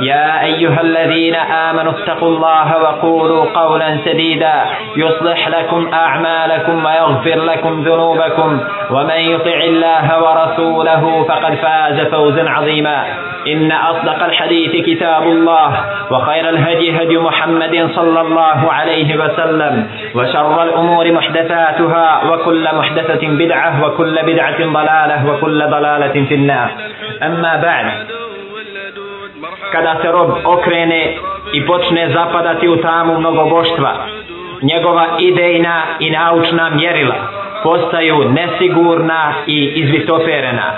يا أيها الذين آمنوا اتقوا الله وقولوا قولا سديدا يصلح لكم أعمالكم ويغفر لكم ذنوبكم ومن يطع الله ورسوله فقد فاز فوزا عظيما إن أصدق الحديث كتاب الله وخير الهدي هدي محمد صلى الله عليه وسلم وشر الأمور محدثاتها وكل محدثة بدعة وكل بدعة ضلالة وكل ضلالة في النار أما بعد kada se rob okrene i počne zapadati u tamu mnogoboštva. Njegova idejna i naučna mjerila postaju nesigurna i izvitoperena.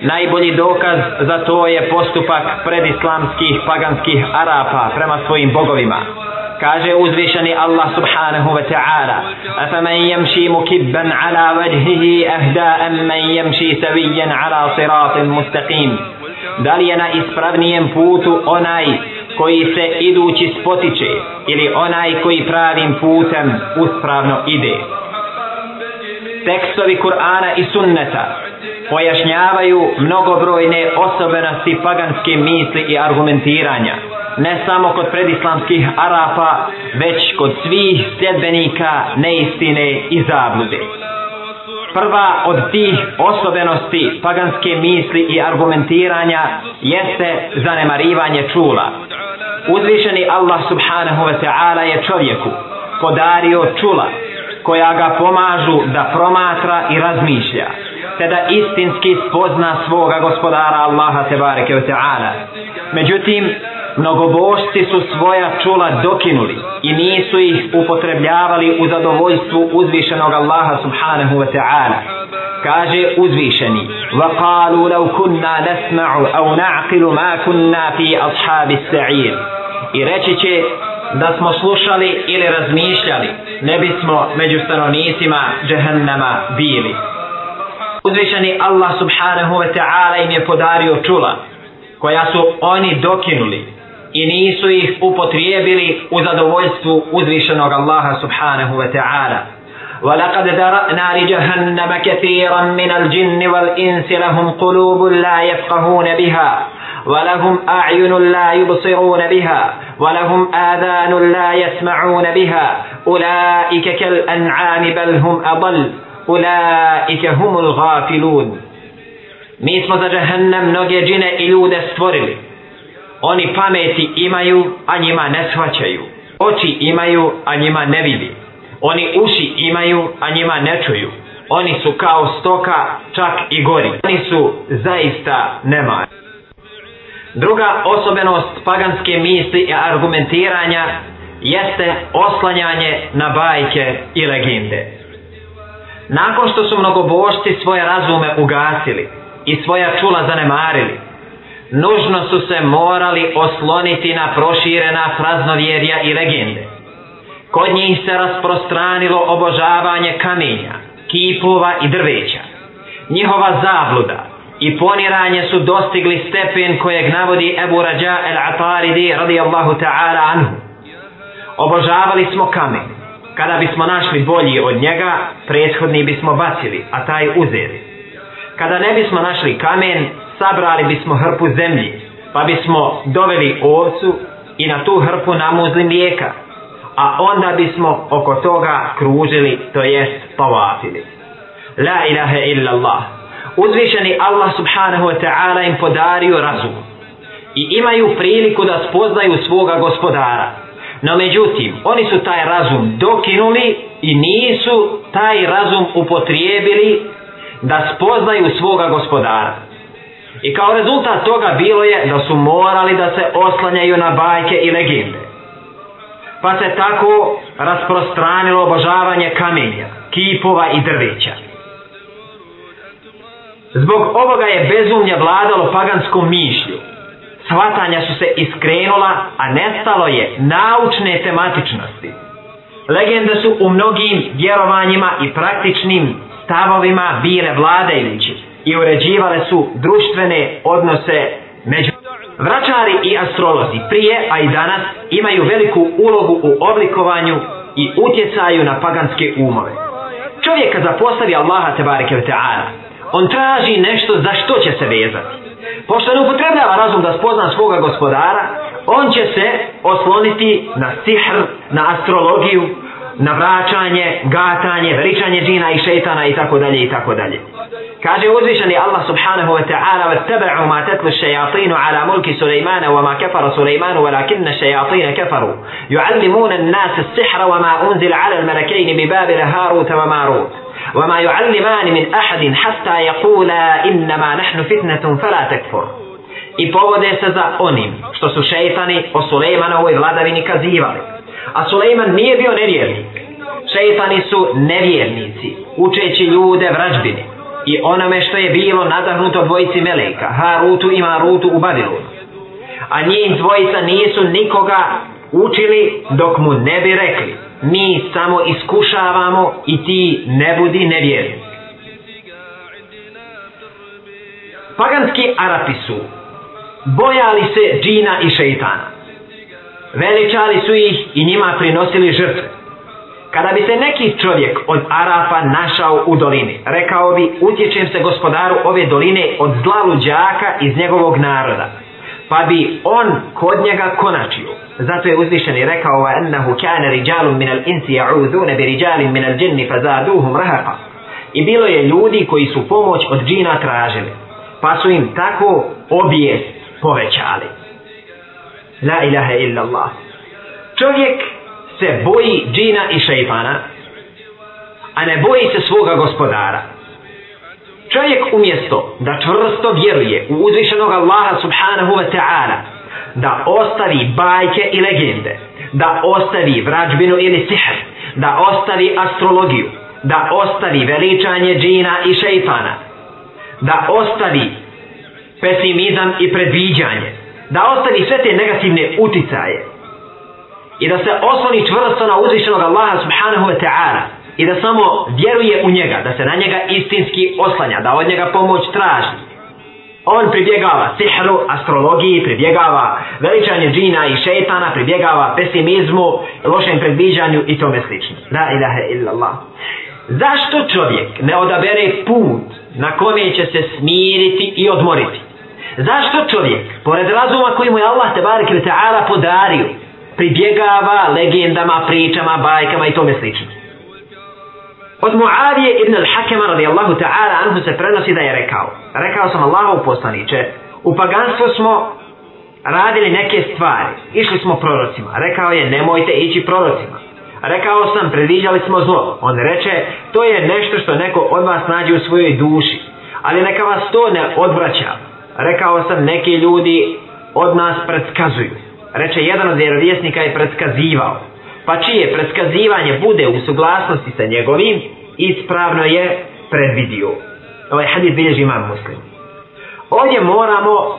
Najbolji dokaz za to je postupak predislamskih paganskih Arapa prema svojim bogovima. Kaže uzvišeni Allah subhanahu wa ta'ala أَفَمَنْ يَمْشِي مُكِبًّا عَلَى وَجْهِهِ أَهْدَاءً مَنْ يَمْشِي سَوِيًّا عَلَى صِرَاطٍ مُسْتَقِيمٍ da li je na ispravnijem putu onaj koji se idući spotiče ili onaj koji pravim putem uspravno ide. Tekstovi Kur'ana i sunneta pojašnjavaju mnogobrojne osobenosti paganske misli i argumentiranja, ne samo kod predislamskih Arapa, već kod svih sljedbenika neistine i zablude prva od tih osobenosti paganske misli i argumentiranja jeste zanemarivanje čula. Uzvišeni Allah subhanahu wa ta'ala je čovjeku podario čula koja ga pomažu da promatra i razmišlja te da istinski spozna svoga gospodara Allaha tebareke wa ta'ala. Međutim, Mnogobošci su svoja čula dokinuli i nisu ih upotrebljavali u zadovoljstvu uzvišenog Allaha subhanahu wa ta'ala. Kaže uzvišeni, وَقَالُوا لَوْ كُنَّا نَسْمَعُ أَوْ نَعْقِلُ مَا كُنَّا فِي أَصْحَابِ السَّعِيرِ I reći će da smo slušali ili razmišljali, ne bismo među stanovnicima džehennama bili. Uzvišeni Allah subhanahu wa ta'ala im je podario čula, koja su oni dokinuli i nisu ih upotrijebili u zadovoljstvu uzvišenog Allaha subhanahu wa ta'ala. ولقد ذرأنا لجهنم كثيرا من الجن والإنس لهم قلوب لا يفقهون بها ولهم أعين لا يبصرون بها ولهم آذان لا يسمعون بها أولئك كالأنعام بل هم أضل أولئك هم الغافلون Mi جهنم za جن إلود džine Oni pameti imaju, a njima ne shvaćaju. Oči imaju, a njima ne vidi. Oni uši imaju, a njima ne čuju. Oni su kao stoka, čak i gori. Oni su zaista nemar. Druga osobenost paganske misli i argumentiranja jeste oslanjanje na bajke i legende. Nakon što su mnogobošci svoje razume ugasili i svoja čula zanemarili, nužno su se morali osloniti na proširena fraznovjerja i legende. Kod njih se rasprostranilo obožavanje kamenja, kipova i drveća. Njihova zabluda i poniranje su dostigli stepen kojeg navodi Ebu Rađa el-Ataridi radijallahu ta'ala anhu. Obožavali smo kamen. Kada bismo našli bolji od njega, prethodni bismo bacili, a taj uzeli. Kada ne bismo našli kamen, sabrali bismo hrpu zemlji, pa bismo doveli ovcu i na tu hrpu namuzli mlijeka, a onda bismo oko toga kružili, to jest pavatili. La ilaha illa Allah. Uzvišeni Allah subhanahu wa ta'ala im podario razum i imaju priliku da spoznaju svoga gospodara. No međutim, oni su taj razum dokinuli i nisu taj razum upotrijebili da spoznaju svoga gospodara. I kao rezultat toga bilo je da su morali da se oslanjaju na bajke i legende. Pa se tako rasprostranilo obožavanje kamenja, kipova i drveća. Zbog ovoga je bezumlje vladalo paganskom mišlju. Svatanja su se iskrenula, a nestalo je naučne tematičnosti. Legende su u mnogim vjerovanjima i praktičnim stavovima bile vladajućih i uređivale su društvene odnose među Vračari i astrolozi prije, a i danas, imaju veliku ulogu u oblikovanju i utjecaju na paganske umove. Čovjek kada postavi Allaha tebareke ve ta'ala, on traži nešto za što će se vezati. Pošto ne upotrebljava razum da spozna svoga gospodara, on će se osloniti na sihr, na astrologiju, navraćanje, gatanje, veličanje džina i šeitana i tako dalje i tako dalje. Kaže uzvišeni Allah subhanahu wa ta'ala wa tabe'u ma tatlu šajatinu ala mulki Sulejmana wa ma kafara Sulejmanu wa lakinna šajatina kafaru. Juallimuna nasa sihra wa ma unzil ala l-malakejni bi babila Haruta wa Marut. وما يعلمان من أحد حتى يقولا إنما نحن فتنة فلا تكفر I povode se za onim što su šeitani o Sulejmanovoj vladavini kazivali. A Sulejman nije bio nevjernik. Šeitani su nevjernici, učeći ljude vrađbini. I onome što je bilo nadahnuto dvojici Meleka, Harutu i Marutu u Babilonu. A njih dvojica nisu nikoga učili dok mu ne bi rekli. Mi samo iskušavamo i ti ne budi nevjernik. Paganski Arapi su bojali se džina i šeitana veličali su ih i njima prinosili žrtve. Kada bi se neki čovjek od Arafa našao u dolini, rekao bi, utječem se gospodaru ove doline od zla luđaka iz njegovog naroda. Pa bi on kod njega konačio. Zato je uzvišen i rekao, va ennahu kjane riđalum minal insi ja'udhune bi riđalim minal džinni fa zaduhum rahapa. I bilo je ljudi koji su pomoć od džina tražili, pa su im tako obijest povećali. La ilaha illa Allah. Čovjek se boji džina i šeitana, a ne boji se svoga gospodara. Čovjek umjesto da čvrsto vjeruje u uzvišenog Allaha subhanahu wa ta'ala, da ostavi bajke i legende, da ostavi vrađbinu ili sihr, da ostavi astrologiju, da ostavi veličanje džina i šeitana, da ostavi pesimizam i predviđanje, da ostavi sve te negativne uticaje i da se osloni čvrsto na uzvišenog Allaha subhanahu wa ta'ala i da samo vjeruje u njega, da se na njega istinski oslanja, da od njega pomoć traži. On pribjegava sihru, astrologiji, pribjegava veličanje džina i šeitana, pribjegava pesimizmu, lošem predviđanju i tome slično. La ilaha illallah. Zašto čovjek ne odabere put na kome će se smiriti i odmoriti? Zašto čovjek, pored razuma koji mu je Allah te barek ili ta'ala podario, pribjegava legendama, pričama, bajkama i tome slično? Od Muavije ibn al-Hakema radijallahu ta'ala anhu se prenosi da je rekao, rekao sam Allahu poslaniče, u paganstvu smo radili neke stvari, išli smo prorocima, rekao je nemojte ići prorocima. Rekao sam, predviđali smo zlo. On reče, to je nešto što neko od vas nađe u svojoj duši. Ali neka vas to ne odvraća rekao sam neki ljudi od nas predskazuju. Reče jedan od vjerovjesnika je predskazivao. Pa čije predskazivanje bude u suglasnosti sa njegovim, ispravno je predvidio. Ovaj hadis bilježi imam muslim. Ovdje moramo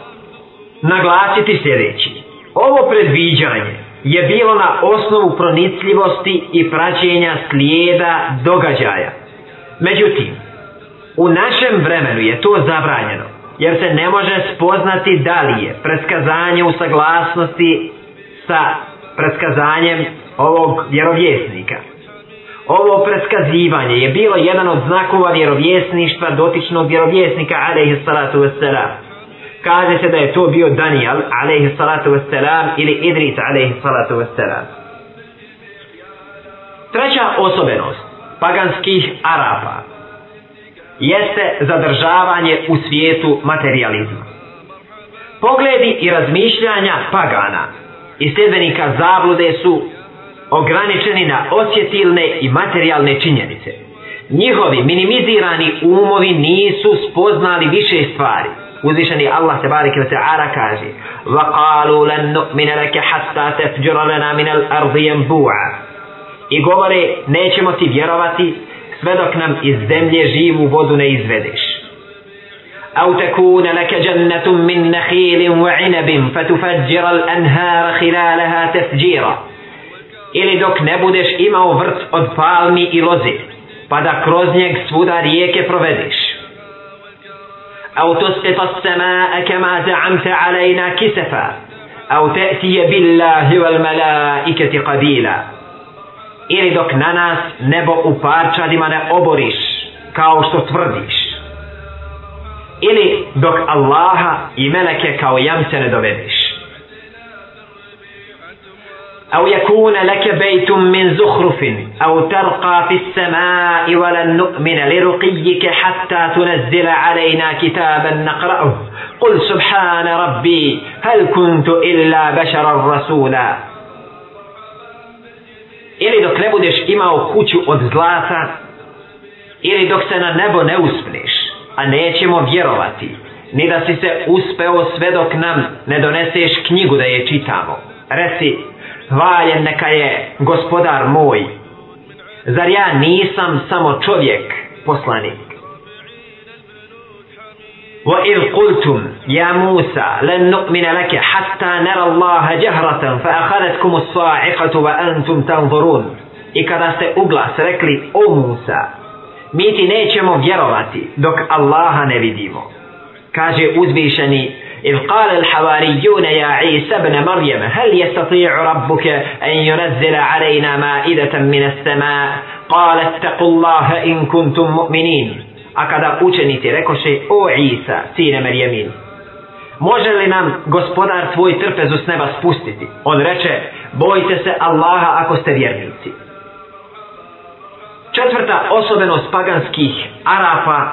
naglasiti sljedeći. Ovo predviđanje je bilo na osnovu pronicljivosti i praćenja slijeda događaja. Međutim, u našem vremenu je to zabranjeno jer se ne može spoznati da li je preskazanje u saglasnosti sa preskazanjem ovog vjerovjesnika. Ovo preskazivanje je bilo jedan od znakova vjerovjesništva dotičnog vjerovjesnika alaihi salatu wasalam. Kaže se da je to bio Daniel alaihi salatu wasalam ili Idris alaihi salatu wasalam. Treća osobenost paganskih Arapa jeste zadržavanje u svijetu materializma. Pogledi i razmišljanja pagana i sljedbenika zablude su ograničeni na osjetilne i materijalne činjenice. Njihovi minimizirani umovi nisu spoznali više stvari. Uzvišeni Allah se barek i ara kaže وَقَالُوا لَنْ نُؤْمِنَ لَكَ حَسَّا تَفْجُرَ لَنَا مِنَ الْأَرْضِ يَنْبُوعَ I govore, nećemo ti vjerovati sve dok nam iz zemlje živu vodu ne izvedeš. أو تكون لك جنة من نخيل وعنب فتفجر الأنهار خلالها تفجيرا ili dok ne budeš imao vrt od palmi i loze, pa da kroz njeg svuda rijeke provedeš. أو تسقط السماء كما زعمت علينا كسفا أو تأتي بالله والملائكة قبيلا ili dok na nas nebo u parčadima ne oboriš kao što tvrdiš ili dok Allaha i meleke kao jamce ne dovediš أو يكون لك بيت من زخرف أو ترقى في السماء ولن نؤمن لرقيك حتى تنزل علينا كتابا نقرأه قل سبحان ربي هل كنت إلا بشرا رسولا ili dok ne budeš imao kuću od zlata ili dok se na nebo ne uspneš a nećemo vjerovati ni da si se uspeo sve dok nam ne doneseš knjigu da je čitamo reci hvaljen neka je gospodar moj zar ja nisam samo čovjek poslanik وإذ قلتم يا موسى لن نؤمن لك حتى نرى الله جهرة فأخذتكم الصاعقة وأنتم تنظرون i kada ste uglas rekli o Musa mi ti nećemo vjerovati dok Allaha ne vidimo kaže uzvišeni إذ قال الحواريون يا عيسى ابن مريم هل يستطيع ربك أن ينزل علينا مائدة من السماء قال اتقوا الله إن كنتم مؤمنين A kada učenici rekoše, o Isa, sine Merjemin, može li nam gospodar tvoj trpezu s neba spustiti? On reče, bojite se Allaha ako ste vjernici. Četvrta osobenost paganskih Arafa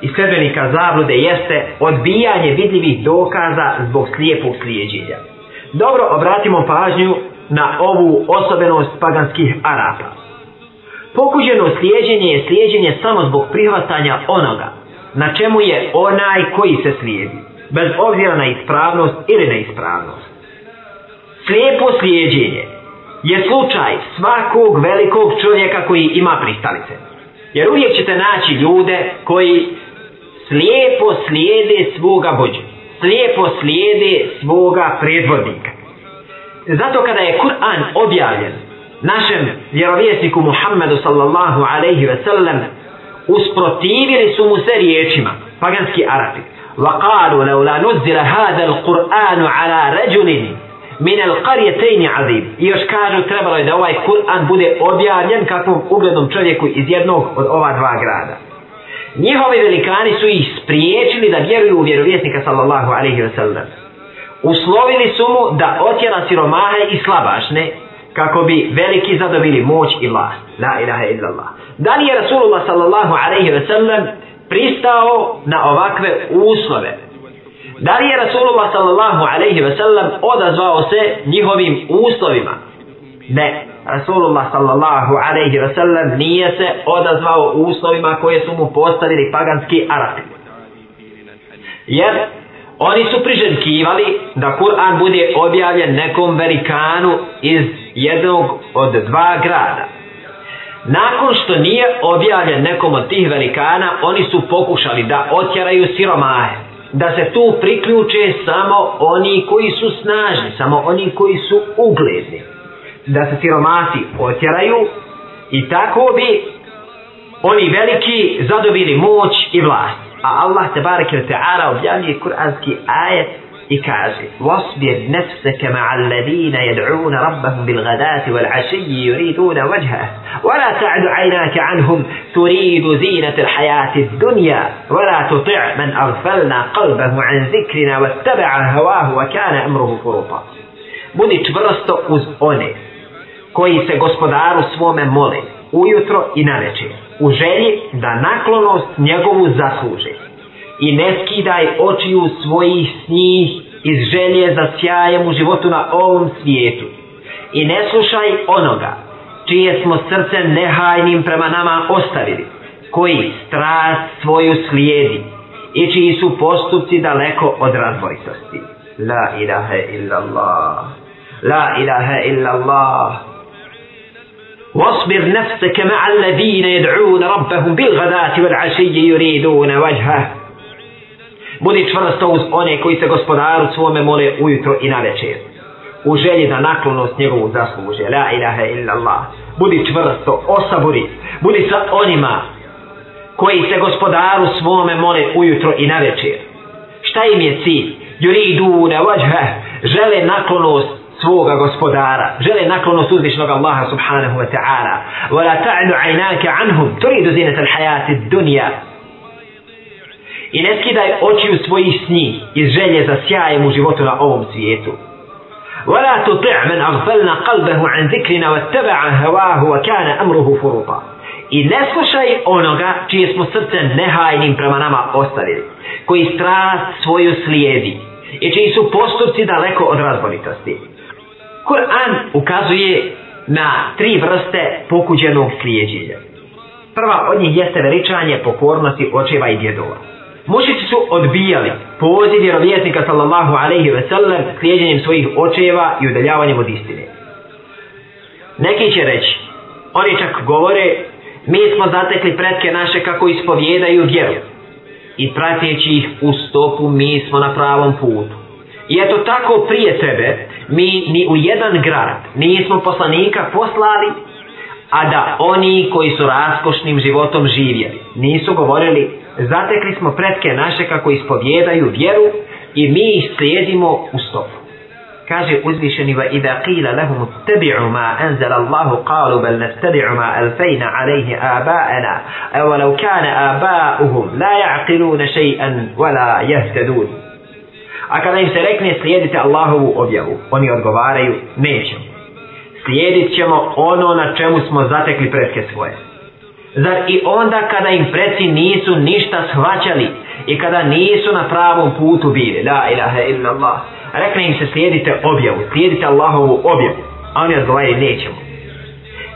i sredbenika zablude jeste odbijanje vidljivih dokaza zbog slijepog slijeđenja. Dobro, obratimo pažnju na ovu osobenost paganskih Arapa. Pokuđeno slijeđenje je slijeđenje samo zbog prihvatanja onoga na čemu je onaj koji se slijedi, bez obzira na ispravnost ili neispravnost. Slijepo slijeđenje je slučaj svakog velikog čovjeka koji ima pristalice. Jer uvijek ćete naći ljude koji slijepo slijede svoga vođa, slijepo slijede svoga predvodnika. Zato kada je Kur'an objavljen, našem vjerovjesniku Muhammedu sallallahu alaihi ve sellem usprotivili su mu se riječima paganski Arabi وقالوا لولا نزل هذا القرآن على رجل من القريتين عظيم još kažu trebalo je da ovaj Kur'an bude objavljen kakvom uglednom čovjeku iz jednog od ova dva grada njihovi velikani su ih spriječili da vjeruju u vjerovjesnika sallallahu alaihi ve sellem uslovili su mu da otjera siromahe i slabašne kako bi veliki zadobili moć i vlast. La ilaha illallah. Da li je Rasulullah sallallahu alaihi ve sellem pristao na ovakve uslove? Da li je Rasulullah sallallahu alaihi ve sellem odazvao se njihovim uslovima? Ne. Rasulullah sallallahu alaihi ve sellem nije se odazvao uslovima koje su mu postavili paganski Arapi. Jer oni su priželjkivali da Kur'an bude objavljen nekom velikanu iz jednog od dva grada. Nakon što nije objavljen nekom od tih velikana, oni su pokušali da otjeraju siromaje, da se tu priključe samo oni koji su snažni, samo oni koji su ugledni, da se siromasi otjeraju i tako bi oni veliki zadobili moć i vlast. A Allah te barek ili te ara objavljuje kuranski ajet إكعز واصبر نفسك مع الذين يدعون ربهم بالغداة والعشي يريدون وجهه ولا تعد عيناك عنهم تريد زينة الحياة الدنيا ولا تطع من أغفلنا قلبه عن ذكرنا واتبع هواه وكان أمره فرطا Budi čvrsto uz one koji se gospodaru مولي mole ujutro i na večer u želji da naklonost njegovu zasluže i ne skidaj očiju svojih snih iz želje za sjajem u životu na ovom svijetu. I ne slušaj onoga čije smo srcem nehajnim prema nama ostavili, koji strast svoju slijedi i čiji su postupci daleko od razvojitosti. La ilaha illallah. La ilaha illallah. واصبر نفسك مع الذين يدعون ربهم بالغداة والعشي يريدون وجهه Budi čvrsto uz one koji se gospodaru svome mole ujutro i na večer. U želji da naklonost njegovu zasluže. La ilaha illa Allah. Budi čvrsto, osaburi. Budi sa onima koji se gospodaru svome mole ujutro i na večer. Šta im je cilj? Juri idu na vajha. Žele naklonost svoga gospodara. Žele naklonost uzvišnog Allaha subhanahu wa ta'ala. Vala ta'nu ajnake anhum. Turidu zinata l'hajati dunja. Turidu i ne skidaj oči u svojih sni i želje za sjajem u životu na ovom svijetu. وَلَا تُطِعْ مَنْ أَغْفَلْنَا قَلْبَهُ عَنْ ذِكْرِنَا وَاتَّبَعَ هَوَاهُ وَكَانَ أَمْرُهُ فُرُطًا I ne slušaj onoga čije smo srce nehajnim prema nama ostavili, koji strast svoju slijedi i čiji su postupci daleko od razboritosti. Kur'an ukazuje na tri vrste pokuđenog slijedjenja. Prva od njih jeste veličanje pokornosti očeva i djedova. Mušici su odbijali poziv vjerovjesnika sallallahu alaihi ve sellem slijedjenjem svojih očeva i udaljavanjem od istine. Neki će reći, oni čak govore, mi smo zatekli pretke naše kako ispovjedaju vjeru i prateći ih u stopu mi smo na pravom putu. I eto tako prije tebe mi ni u jedan grad nismo poslanika poslali a da oni koji su raskošnim životom živjeli nisu govorili zatekli smo pretke naše kako ispovjedaju vjeru i mi ih slijedimo u stopu. Kaže uzvišeni va ida qila lahum tabi'u ma anzala Allahu qalu bel nastabi'u ma alfejna alaihi aba'ana evo lau kane aba'uhum la ja'qiluna še'an wala jahtadun. A kada im se rekne slijedite Allahovu objavu, oni odgovaraju nećemo. Slijedit ćemo ono na čemu smo zatekli pretke svoje. Zar i onda kada im preci nisu ništa shvaćali i kada nisu na pravom putu bili, la ilaha illa Allah, rekne im se slijedite objavu, slijedite Allahovu objavu, a oni odgovaraju nećemo.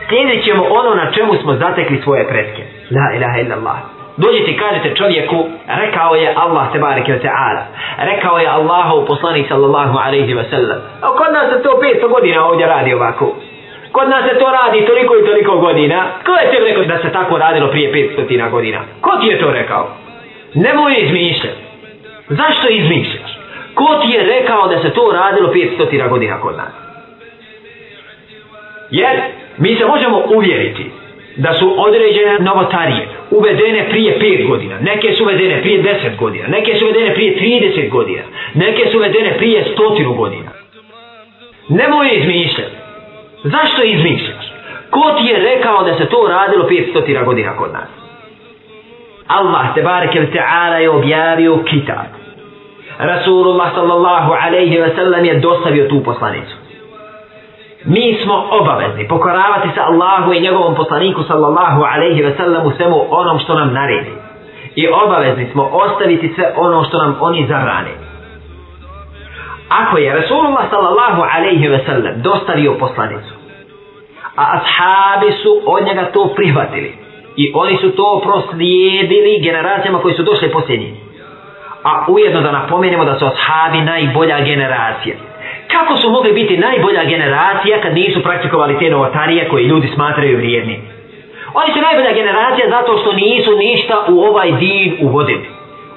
Slijedit ćemo ono na čemu smo zatekli svoje predke, la ilaha illa Allah. Dođite i kažete čovjeku, rekao je Allah te bareke te ala, rekao je Allahov poslanik sallallahu alaihi wa sallam, a kod nas za to 500 godina ovdje radi ovako, kod nas se to radi toliko i toliko godina. Ko je te rekao da se tako radilo prije 500 godina? Ko ti je to rekao? Nemoj izmišljati. Zašto izmišljaš? Ko ti je rekao da se to radilo 500 godina kod nas? Jer mi se možemo uvjeriti da su određene novotarije uvedene prije 5 godina, neke su uvedene prije 10 godina, neke su uvedene prije 30 godina, neke su uvedene prije 100 godina. Nemoj izmišljati. Zašto izmišljaš? Ko ti je rekao da se to radilo 500 godina kod nas? Allah te barek il ta'ala je objavio kitab. Rasulullah sallallahu alaihi wa sallam je dostavio tu poslanicu. Mi smo obavezni pokoravati se Allahu i njegovom poslaniku sallallahu alaihi wa sallam u svemu onom što nam naredi. I obavezni smo ostaviti sve ono što nam oni zarane. Ako je Rasulullah sallallahu alaihi wa sallam dostavio poslanicu, a ashabi su od njega to prihvatili i oni su to proslijedili generacijama koji su došli posljednji a ujedno da napomenemo da su ashabi najbolja generacija kako su mogli biti najbolja generacija kad nisu praktikovali te novotarije koje ljudi smatraju vrijednim oni su najbolja generacija zato što nisu ništa u ovaj din uvodili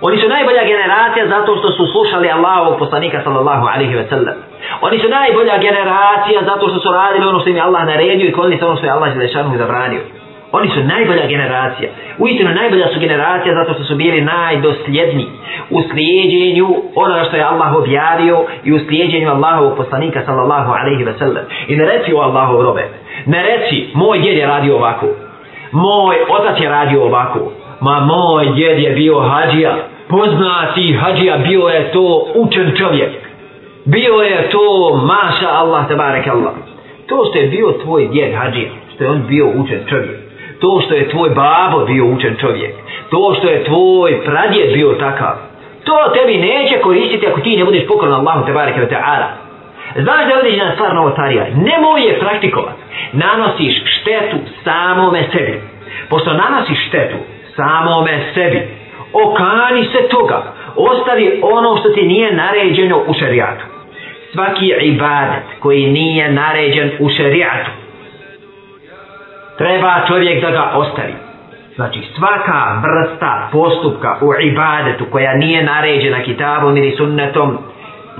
Oni su najbolja generacija zato što su slušali Allahovog poslanika sallallahu alaihi ve sellem. Oni su najbolja generacija zato što su radili ono što im je Allah naredio i kolini ono što je Allah zelešanu i zabranio. Oni su najbolja generacija. Uistinu najbolja su generacija zato što su bili najdosljedni u slijedjenju onoga što je Allah objavio i u slijedjenju Allahovog poslanika sallallahu alaihi ve sellem. I ne reci o Allahov robe. Ne reci, moj djed je radio ovako. Moj otac je radio ovako ma moj djed je bio hađija, poznati hađija, bio je to učen čovjek. Bio je to maša Allah, tabarek Allah. To što je bio tvoj djed hađija, što je on bio učen čovjek. To što je tvoj babo bio učen čovjek. To što je tvoj pradjed bio takav. To tebi neće koristiti ako ti ne budeš pokoran Allahu tabarek wa ta'ala. Znaš da je određena stvar novotarija. Nemoj je praktikovat. Nanosiš štetu samome sebi. Pošto nanosiš štetu, samome sebi. Okani se toga. Ostavi ono što ti nije naređeno u šerijatu. Svaki ibadet koji nije naređen u šerijatu. Treba čovjek da ga ostavi. Znači svaka vrsta postupka u ibadetu koja nije naređena kitabom ili sunnetom,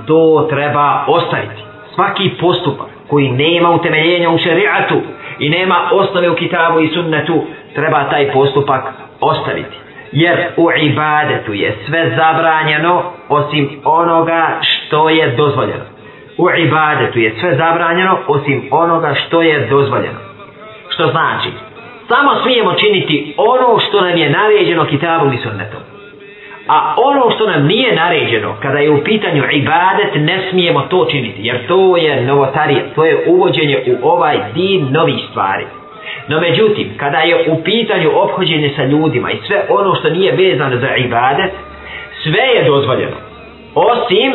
to treba ostaviti. Svaki postupak koji nema utemeljenja u šerijatu i nema osnove u kitabu i sunnetu, treba taj postupak ostaviti. Jer u ibadetu je sve zabranjeno osim onoga što je dozvoljeno. U ibadetu je sve zabranjeno osim onoga što je dozvoljeno. Što znači? Samo smijemo činiti ono što nam je naređeno kitabom i sunnetom. A ono što nam nije naređeno, kada je u pitanju ibadet, ne smijemo to činiti. Jer to je novotarija, to je uvođenje u ovaj din novih stvari. No međutim, kada je u pitanju obhođenje sa ljudima i sve ono što nije vezano za ibadet, sve je dozvoljeno. Osim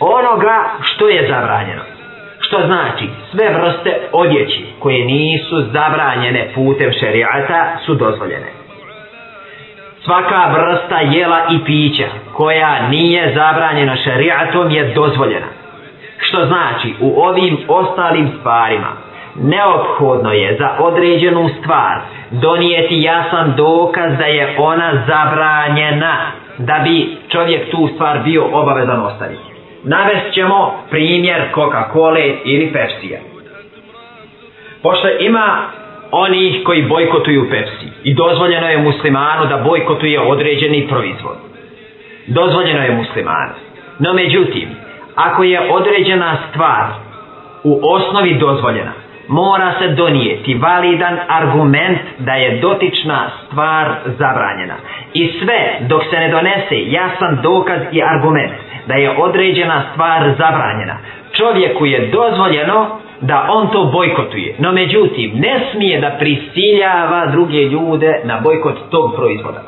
onoga što je zabranjeno. Što znači, sve vrste odjeći koje nisu zabranjene putem šerijata su dozvoljene. Svaka vrsta jela i pića koja nije zabranjena šerijatom je dozvoljena. Što znači, u ovim ostalim stvarima, neophodno je za određenu stvar donijeti jasan dokaz da je ona zabranjena da bi čovjek tu stvar bio obavezan ostaviti. Navest ćemo primjer Coca-Cola ili Pepsi-a. Pošto ima onih koji bojkotuju Pepsi i dozvoljeno je muslimanu da bojkotuje određeni proizvod. Dozvoljeno je muslimanu. No međutim, ako je određena stvar u osnovi dozvoljena, mora se donijeti validan argument da je dotična stvar zabranjena. I sve dok se ne donese jasan dokaz i argument da je određena stvar zabranjena, čovjeku je dozvoljeno da on to bojkotuje. No međutim, ne smije da prisiljava druge ljude na bojkot tog proizvoda.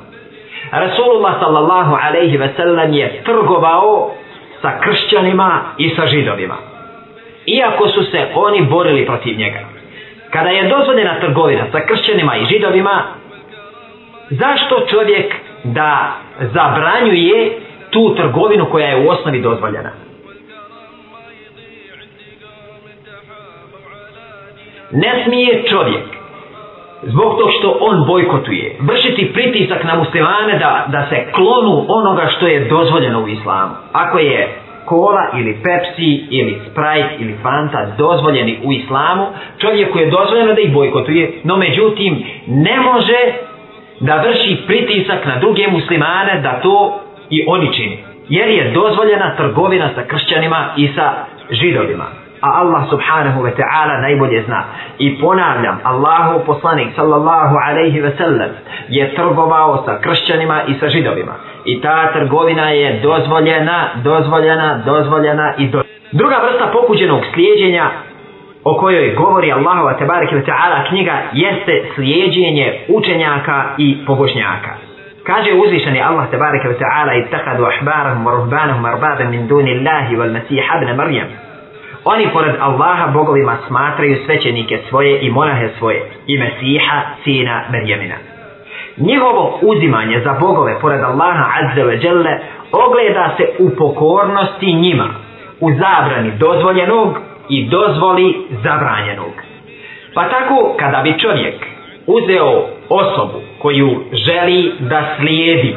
Rasulullah sallallahu alaihi ve sellem je trgovao sa kršćanima i sa židovima iako su se oni borili protiv njega. Kada je dozvoljena trgovina sa kršćanima i židovima, zašto čovjek da zabranjuje tu trgovinu koja je u osnovi dozvoljena? Ne smije čovjek zbog tog što on bojkotuje vršiti pritisak na muslimane da, da se klonu onoga što je dozvoljeno u islamu. Ako je kola ili Pepsi ili Sprite ili Fanta dozvoljeni u islamu, čovjeku je dozvoljeno da ih bojkotuje, no međutim ne može da vrši pritisak na druge muslimane da to i oni čini. Jer je dozvoljena trgovina sa kršćanima i sa židovima. Židovima a Allah subhanahu wa ta'ala najbolje zna. I ponavljam, Allahu poslanik sallallahu alaihi ve sellem je trgovao sa kršćanima i sa židovima. I ta trgovina je dozvoljena, dozvoljena, dozvoljena i dozvoljena. Druga vrsta pokuđenog slijedjenja o kojoj govori Allahu tebarek ve ta'ala knjiga jeste slijedjenje učenjaka i pobožnjaka. Kaže uzvišeni Allah tebarek ve ta'ala i takadu ahbarahum wa ruhbanahum arbaba min duni Allahi wal Masih ibn Marijama oni pored Allaha bogovima smatraju svećenike svoje i monahe svoje i Mesiha, sina Merjemina. Njihovo uzimanje za bogove pored Allaha azze ve dželle ogleda se u pokornosti njima, u zabrani dozvoljenog i dozvoli zabranjenog. Pa tako kada bi čovjek uzeo osobu koju želi da slijedi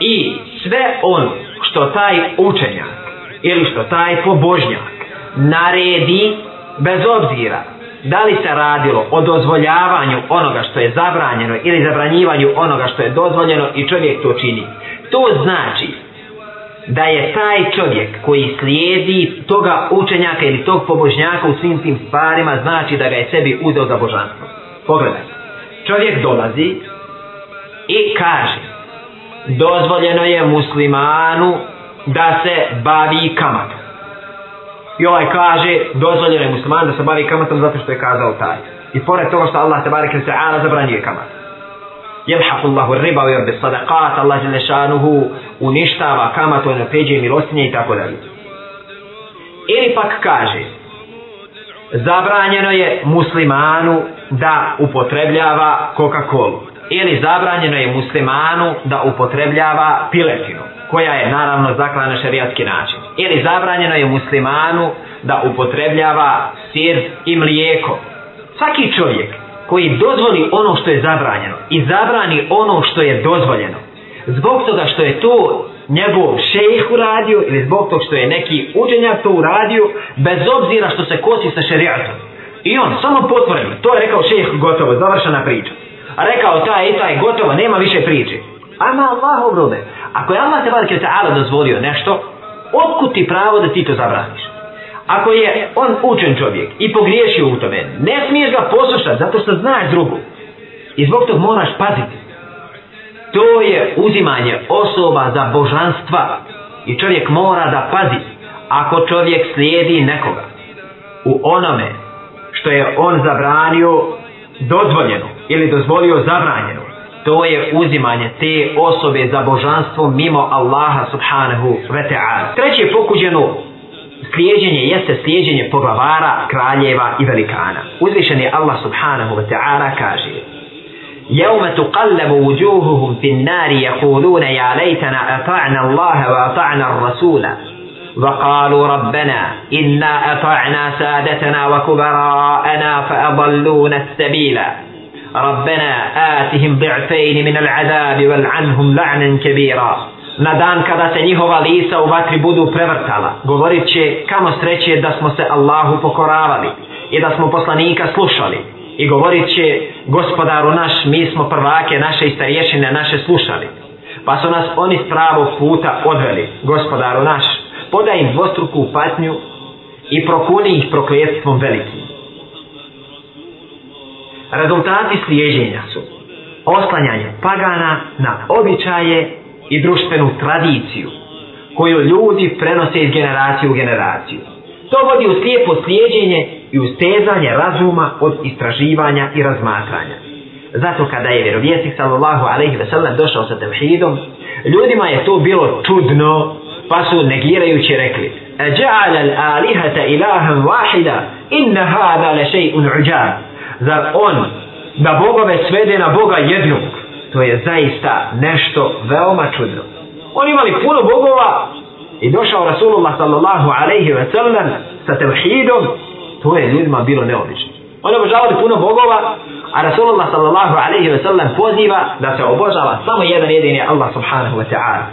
i sve on što taj učenjak ili što taj pobožnjak naredi bez obzira da li se radilo o dozvoljavanju onoga što je zabranjeno ili zabranjivanju onoga što je dozvoljeno i čovjek to čini. To znači da je taj čovjek koji slijedi toga učenjaka ili tog pobožnjaka u svim tim stvarima znači da ga je sebi uzeo za božanstvo. Pogledaj. Čovjek dolazi i kaže dozvoljeno je muslimanu da se bavi kamatom. I ovaj kaže, dozvoljeno je musliman da se bavi kamatom zato što je kazao taj. I pored toga što Allah tebarek se ala zabranjuje kamat. Jemhafu Allahu riba u jorbe sadaqat, Allah je nešanuhu, uništava kamat, on opeđuje milostinje i tako dalje. Ili pak kaže, zabranjeno je muslimanu da upotrebljava Coca-Cola. Ili zabranjeno je muslimanu da upotrebljava piletinu koja je naravno zaklana na šerijatski način. Ili zabranjeno je muslimanu da upotrebljava sir i mlijeko. Svaki čovjek koji dozvoli ono što je zabranjeno i zabrani ono što je dozvoljeno, zbog toga što je to njegov šejh uradio ili zbog toga što je neki učenjak to uradio, bez obzira što se kosi sa šerijatom. I on, samo potvrdim, to je rekao šejh gotovo, završena priča. Rekao taj i taj gotovo, nema više priče. Ama Allah obrobe. Ako je Allah tebara kje ta'ala dozvolio nešto, otkud ti pravo da ti to zabraniš? Ako je on učen čovjek i pogriješio u tome, ne smiješ ga poslušati zato što znaš drugu. I zbog tog moraš paziti. To je uzimanje osoba za božanstva. I čovjek mora da pazi ako čovjek slijedi nekoga u onome što je on zabranio dozvoljeno ili dozvolio zabranjeno to je uzimanje te osobe za božanstvo mimo Allaha subhanahu wa ta'ala. Treće pokuđeno slijedjenje jeste slijedjenje poglavara, kraljeva i velikana. Uzvišen je Allah subhanahu wa ta'ala kaže يوم تقلب وجوههم في النار يقولون يا ليتنا أطعنا الله وأطعنا الرسول وقالوا ربنا إنا أطعنا سادتنا وكبراءنا فأضلونا السبيلا ربنا آتهم ضعفين من العذاب والعنهم لعنا كبيرا na dan kada se njihova lisa u vatri budu prevrtala, govorit će kamo sreće da smo se Allahu pokoravali i da smo poslanika slušali. I govorit će, gospodaru naš, mi smo prvake naše i starješine naše slušali. Pa su nas oni s pravog puta odveli, gospodaru naš, podaj im dvostruku patnju i prokuni ih prokletstvom velikim rezultati slijeđenja su oslanjanje pagana na običaje i društvenu tradiciju koju ljudi prenose iz generacije u generaciju. To vodi u slijepo slijeđenje i ustezanje razuma od istraživanja i razmatranja. Zato kada je vjerovjesnik sallallahu alaihi ve sellem došao sa temhidom, ljudima je to bilo čudno, pa su negirajući rekli أَجَعَلَ الْآلِهَةَ إِلَهًا وَاحِدًا إِنَّ هَذَا لَشَيْءٌ عُجَابٌ Zar on da bogove svede na boga jednog? To je zaista nešto veoma čudno. Oni imali puno bogova i došao Rasulullah sallallahu alaihi ve sellem sa tevhidom, to je ljudima bilo neobično. Oni obožavali puno bogova, a Rasulullah sallallahu alaihi ve sellem poziva da se obožava samo jedan jedini Allah subhanahu wa ta'ala.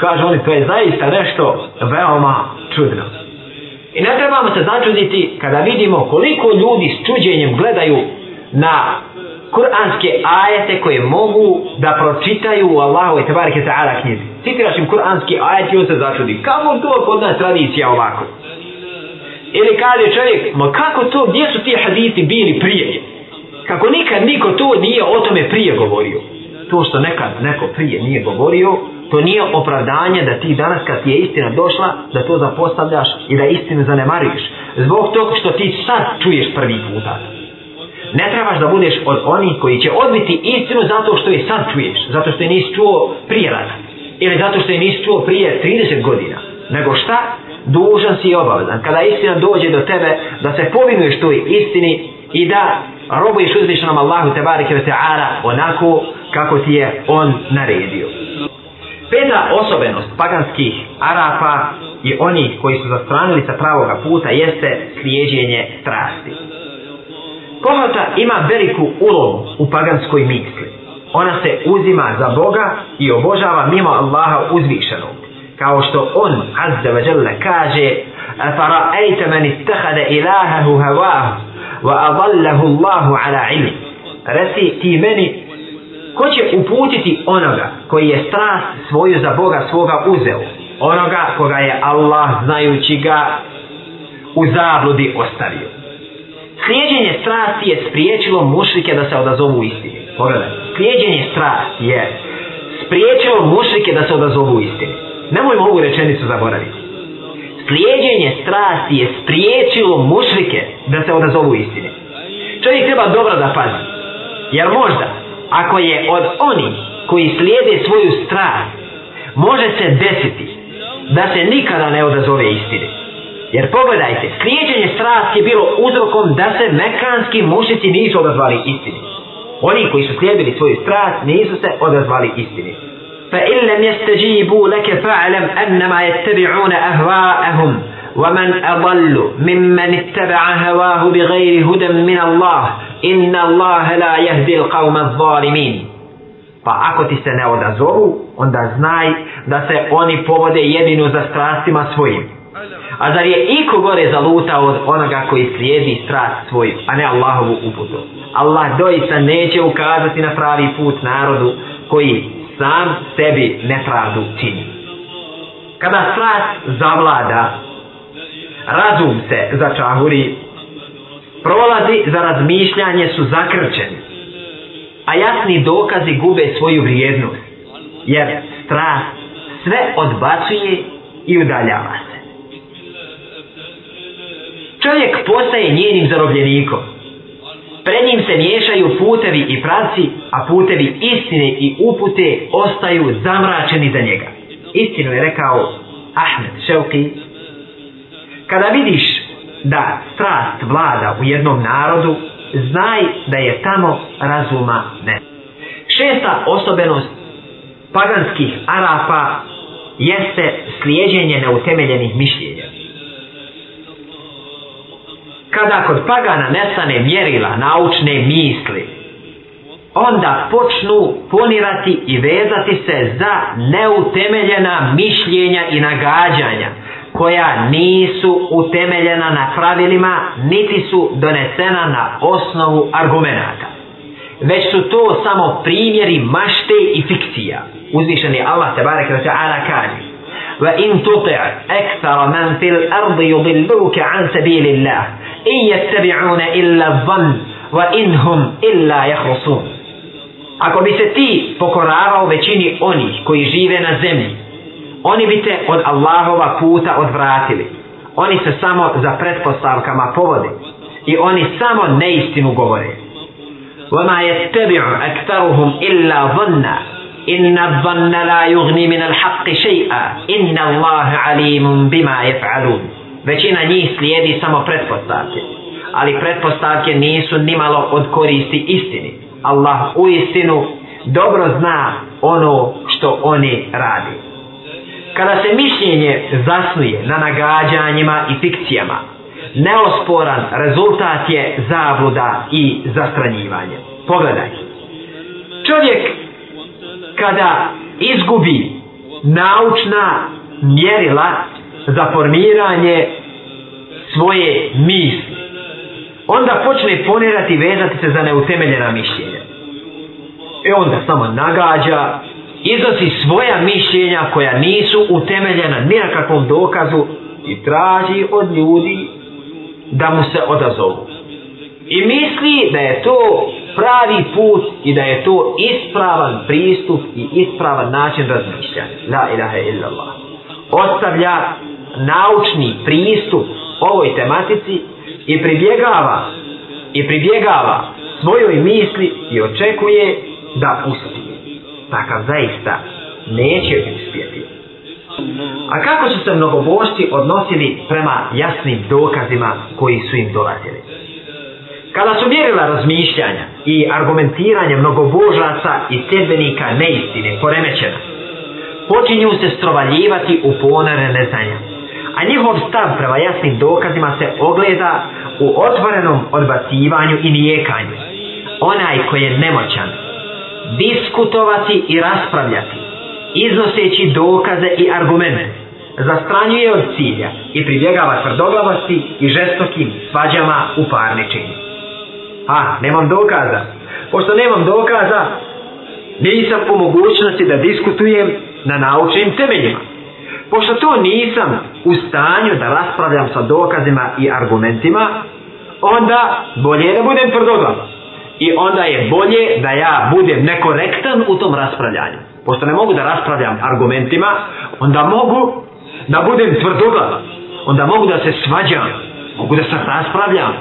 Kaže oni, to je zaista nešto veoma čudno. I ne trebamo se začuditi kada vidimo koliko ljudi s čuđenjem gledaju na kuranske ajete koje mogu da pročitaju u Allahu i tabarike ta'ala knjizi. Citiraš im kuranski ajet i on se začudi. Kako to kod nas tradicija ovako? Ili kaže čovjek, ma kako to, gdje su ti hadisi bili prije? Kako nikad niko to nije o tome prije govorio? To što nekad neko prije nije govorio, to nije opravdanje da ti danas kad ti je istina došla da to zapostavljaš i da istinu zanemariš zbog tog što ti sad čuješ prvi puta ne trebaš da budeš od onih koji će odbiti istinu zato što je sad čuješ zato što je nisi čuo prije rada ili zato što je nisi čuo prije 30 godina nego šta? dužan si i obavezan kada istina dođe do tebe da se povinuješ toj istini i da robuješ uzvišenom Allahu tebareke ve onako kako ti je on naredio. Peta osobenost paganskih Arapa i oni koji su zastranili sa pravoga puta jeste slijedjenje strasti. Pohota ima veliku ulogu u paganskoj misli. Ona se uzima za Boga i obožava mimo Allaha uzvišenog. Kao što on, Azza wa Jalla, kaže فَرَأَيْتَ مَنِ اتَّخَدَ إِلَاهَهُ هَوَاهُ وَأَضَلَّهُ اللَّهُ عَلَى عِلِمِ Resi ti meni ko će uputiti onoga koji je strast svoju za Boga svoga uzeo, onoga koga je Allah znajući ga u zabludi ostavio. Slijedjenje strasti je spriječilo mušlike da se odazovu istini. Pogledaj, slijedjenje strasti je spriječilo mušlike da se odazovu istini. Nemoj mogu rečenicu zaboraviti. Slijedjenje strasti je spriječilo mušlike da se odazovu istini. Čovjek treba dobro da pazi. Jer možda, ako je od oni koji slijede svoju strast, može se desiti da se nikada ne odazove istine. Jer pogledajte, slijedjenje strast je bilo uzrokom da se mekanski mušici nisu odazvali istini. Oni koji su slijedili svoju strast nisu se odazvali istini. Fa illam yastajibu laka fa'lam annama yattabi'una ahwa'ahum wa man adallu mimman ittaba'a hawahu bighayri hudan min Allah inna Allahe la jehdil qavme zvalimin. Pa ako ti se ne odazovu, onda znaj da se oni povode jedinu za strastima svojim. A zar je iko gore zaluta od onoga koji slijedi strast svoju, a ne Allahovu uputu? Allah doista neće ukazati na pravi put narodu koji sam sebi nepravdu čini. Kada strast zavlada, razum se začahuri prolazi za razmišljanje su zakrčeni a jasni dokazi gube svoju vrijednost jer strast sve odbacuje i udaljava se čovjek postaje njenim zarobljenikom pred njim se miješaju putevi i pravci a putevi istine i upute ostaju zamračeni za njega istinu je rekao Ahmed Šelki kada vidiš da strast vlada u jednom narodu, znaj da je tamo razuma ne. Šesta osobenost paganskih Arapa jeste slijedjenje neutemeljenih mišljenja. Kada kod pagana nestane mjerila naučne misli, onda počnu ponirati i vezati se za neutemeljena mišljenja i nagađanja koja nisu utemeljena na pravilima niti su donesena na osnovu argumenata. Već su to samo primjeri mašte i fikcija. Uzvišeni Allah te barek da se ala kaže Va in tuti ekstara man fil ardi yudilluke an sabili Allah in yattabi'una illa zan va in hum illa jahrusun Ako bi se ti pokoravao većini onih koji žive na zemlji oni bi te od Allahova puta odvratili. Oni se samo za pretpostavkama povode i oni samo neistinu govore. وَمَا يَتَّبِعُ أَكْتَرُهُمْ إِلَّا ظَنَّا إِنَّ الظَّنَّ لَا يُغْنِي مِنَ الْحَقِّ شَيْئًا إِنَّ اللَّهَ عَلِيمٌ بِمَا يَفْعَلُونَ Većina njih slijedi samo pretpostavke, ali pretpostavke nisu nimalo od koristi istini. Allah u istinu dobro zna ono što oni radi kada se mišljenje zasnuje na nagađanjima i fikcijama, neosporan rezultat je zabluda i zastranjivanje. Pogledaj. Čovjek kada izgubi naučna mjerila za formiranje svoje misli, onda počne ponirati vezati se za neutemeljena mišljenja. E onda samo nagađa, iznosi svoja mišljenja koja nisu utemeljena nijakakvom dokazu i traži od ljudi da mu se odazovu. I misli da je to pravi put i da je to ispravan pristup i ispravan način razmišljanja. La ilaha illallah. Ostavlja naučni pristup ovoj tematici i pribjegava i pribjegava svojoj misli i očekuje da pusti takav zaista neće uspjeti. A kako su se mnogobošći odnosili prema jasnim dokazima koji su im dolazili? Kada su mjerila razmišljanja i argumentiranje mnogobožaca i sedbenika neistine poremećena, počinju se strovaljivati u ponare neznanja, a njihov stav prema jasnim dokazima se ogleda u otvorenom odbacivanju i nijekanju. Onaj koji je nemoćan, diskutovati i raspravljati, iznoseći dokaze i argumente, zastranjuje od cilja i pribjegava tvrdoglavosti i žestokim svađama u parničenju. A, nemam dokaza. Pošto nemam dokaza, nisam u mogućnosti da diskutujem na naučnim temeljima. Pošto to nisam u stanju da raspravljam sa dokazima i argumentima, onda bolje da budem tvrdoglavost i onda je bolje da ja budem nekorektan u tom raspravljanju. Pošto ne mogu da raspravljam argumentima, onda mogu da budem tvrdoglav. Onda mogu da se svađam, mogu da se raspravljam.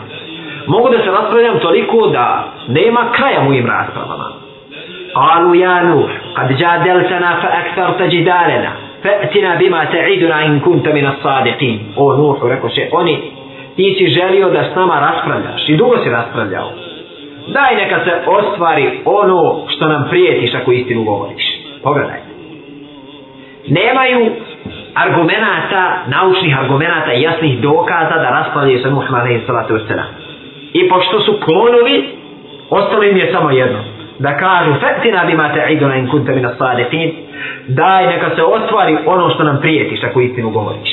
Mogu da se raspravljam toliko da nema kraja mojim raspravama. Alu ja nur, kad ja deltana fa ekstar tađi dalena, fa etina bima te iduna in kunta mina sadiqin. O nur, ko rekao še, oni, ti si želio da s nama raspravljaš i dugo si raspravljao daj neka se ostvari ono što nam prijetiš ako istinu govoriš. Pogledaj. Nemaju argumenata, naučnih argumenata i jasnih dokaza da raspavljaju sa Muhammed alaihi sallatu I pošto su klonovi, ostalo im je samo jedno. Da kažu, fetina bi mate iduna in kunta mina sadefin, daj neka se ostvari ono što nam prijetiš ako istinu govoriš.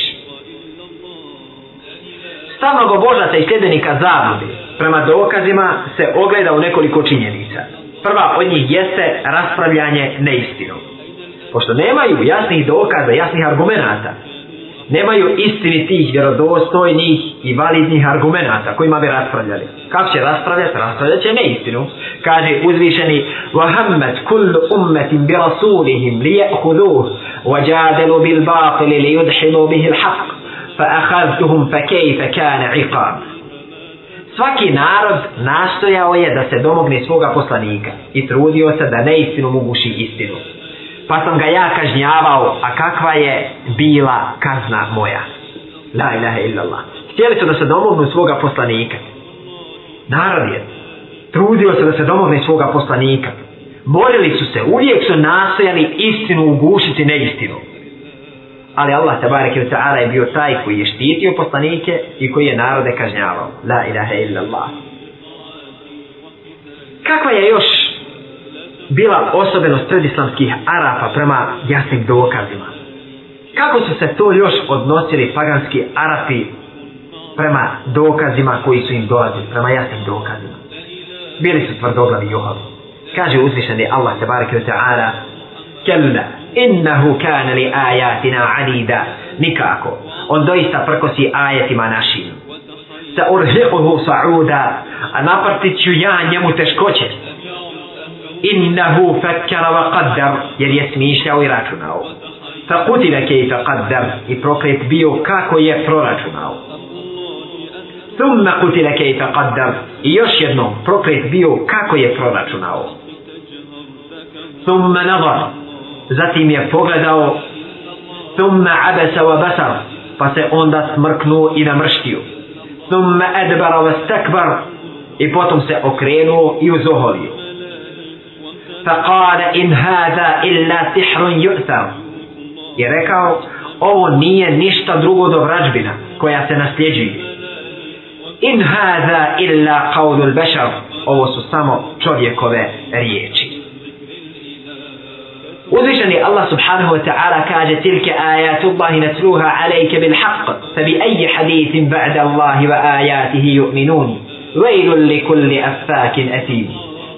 Stavnog obožata i sljedenika zabudi, prema dokazima se ogleda u nekoliko činjenica. Prva od njih jeste raspravljanje neistinom. Pošto nemaju jasnih dokaza, jasnih argumenata, nemaju istini tih vjerodostojnih i validnih argumenata kojima bi raspravljali. Kako će raspravljati? Raspravljat će neistinu. Kaže uzvišeni وَهَمَّتْ كُلُّ أُمَّتٍ بِرَسُولِهِمْ لِيَأْخُذُوهُ وَجَادَلُوا بِالْبَاطِلِ لِيُدْحِنُوا بِهِ الْحَقِّ فَأَخَذْتُهُمْ فَكَيْفَ كَانَ عِقَابٍ svaki narod nastojao je da se domogne svoga poslanika i trudio se da neistinu muguši istinu. Pa sam ga ja kažnjavao, a kakva je bila kazna moja? La ilaha illallah. Htjeli su da se domognu svoga poslanika. Narod je trudio se da se domogne svoga poslanika. Borili su se, uvijek su nastojali istinu ugušiti neistinu ali Allah tabareke wa ta'ala je bio taj koji je štitio poslanike i koji je narode kažnjavao. La ilaha illa Allah. Kakva je još bila osobenost predislamskih Arapa prema jasnim dokazima? Kako su se to još odnosili paganski Arapi prema dokazima koji su im dolazili, prema jasnim dokazima? Bili su tvrdoglavi johovi. Kaže uzvišeni Allah tabareke wa ta'ala Kelle, innahu kana li ayatina alida nikako on doista prkosi ajetima našim sa urhiquhu sa'uda a napartit ću ja njemu teškoće innahu fakkara wa qaddar jer je smišljao i računao fa kutila kejfa qaddar i prokret bio kako je proračunao thumma kutila kejfa qaddar i još jednom prokret bio kako je proračunao thumma nazar zatim je pogledao thumma abasa wa basar pa se onda smrknuo i namrštio thumma adbara wa stakbar i potom se okrenuo i uzoholio faqala in hada illa sihrun yu'thar i rekao ovo nije ništa drugo do vrađbina koja se nasljeđuje in hada illa qawdul bashar ovo su samo čovjekove riječi وذشني الله سبحانه وتعالى كاج تلك آيات الله نتلوها عليك بالحق فبأي حديث بعد الله وآياته يؤمنون ويل لكل أفاك أثيم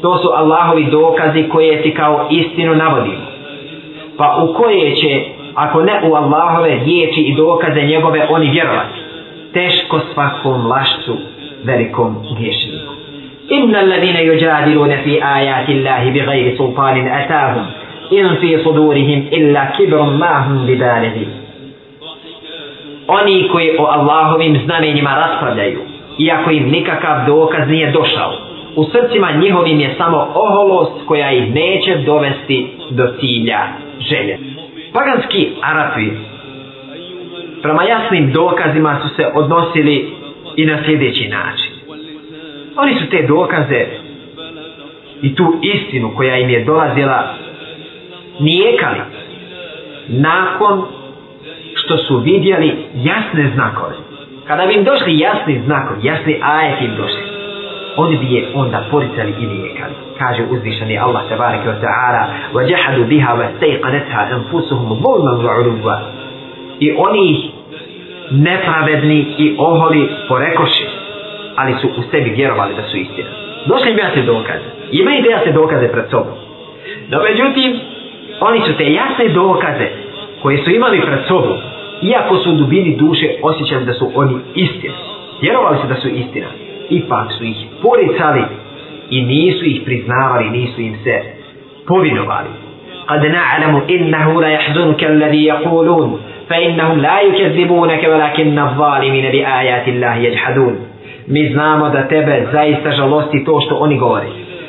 To su Allahovi dokazi koje ti kao istinu navodimo. Pa u koje će, ako ne u Allahove riječi i dokaze njegove, oni vjerovati. Teško svakom lašcu, velikom griješniku. Inna alladine yujadilune fi ajati Allahi bi gajri sultanin in fi sudurihim illa kibrum ma hum bidalihi oni koji o Allahovim znamenjima raspravljaju iako im nikakav dokaz nije došao u srcima njihovim je samo oholost koja ih neće dovesti do cilja želje paganski Arapi prema jasnim dokazima su se odnosili i na sljedeći način oni su te dokaze i tu istinu koja im je dolazila nijekali nakon što su vidjeli jasne znakove. Kada bi im došli jasni znakovi, jasni ajet im došli, oni bi je onda poricali i nijekali. Kaže uzvišeni Allah tabaraka wa ta'ala وَجَحَدُ بِهَا وَسْتَيْقَنَتْهَا أَنْفُسُهُمُ ظُلْمًا وَعُلُوبًا I oni ih nepravedni i oholi porekoši, ali su u sebi vjerovali da su istina. Došli im jasni dokaze. Imaju jasne dokaze pred sobom. No međutim, oni su te jasne dokaze koje su imali pred sobom, iako su u dubini duše osjećali da su oni istina. Vjerovali su da su istina, ipak su ih poricali i nisu ih priznavali, nisu im se povinovali. Kad na'alamu innahu la jahzunke alladhi yaqulun, fa innahum la yukezibunake velakinna zalimine bi ajati Allahi jeđhadun. Mi znamo da tebe zaista žalosti to što oni govori.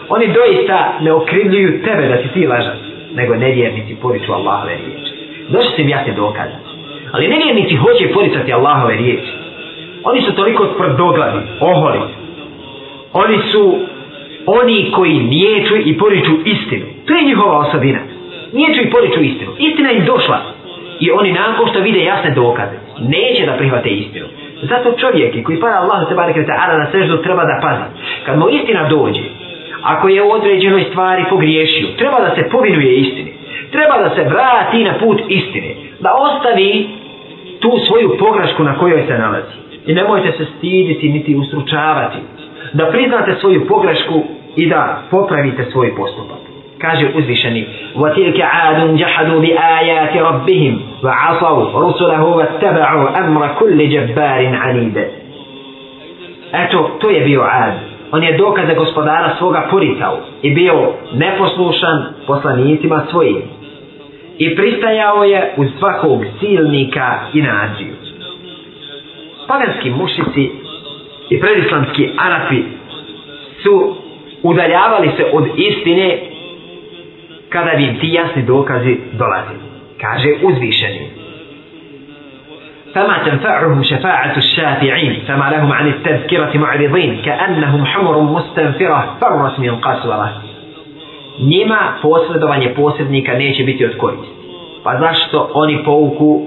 Oni doista ne okrivljuju tebe da si ti lažan nego nevjernici poricu Allahove riječi. Došli se jasni dokaz. Ali nevjernici hoće poricati Allahove riječi. Oni su toliko tvrdoglavi, oholi. Oni su oni koji niječu i poriču istinu. To je njihova osobina. Niječu i poriču istinu. Istina im došla. I oni nakon što vide jasne dokaze, neće da prihvate istinu. Zato čovjek koji pada Allah se bar kreta, ala na seždu treba da pazna. Kad mu istina dođe, ako je u određenoj stvari pogriješio, treba da se povinuje istini. Treba da se vrati na put istine. Da ostavi tu svoju pogrešku na kojoj se nalazi. I nemojte se stiditi niti usručavati. Da priznate svoju pogrešku i da popravite svoj postupak. Kaže uzvišeni وَتِلْكَ عَادٌ جَحَدُوا بِآيَاتِ رَبِّهِمْ وَعَصَوْا رُسُلَهُ وَاتَّبَعُوا أَمْرَ كُلِّ جَبَّارٍ عَنِيدَ Eto, to je bio Ad on je dokaze gospodara svoga poricao i bio neposlušan poslanicima svojim i pristajao je uz svakog silnika i naziju. Paganski mušici i predislamski Arapi su udaljavali se od istine kada bi ti jasni dokazi dolazili. Kaže uzvišeni. فما تنفعهم شفاعة الشافعين فما لهم عن التذكرة معرضين كأنهم حمر مستنفرة فرس من قسورة نما فوسدران يبوسدني كنيش بيتيوت كويت فزاشتو أوني بوكو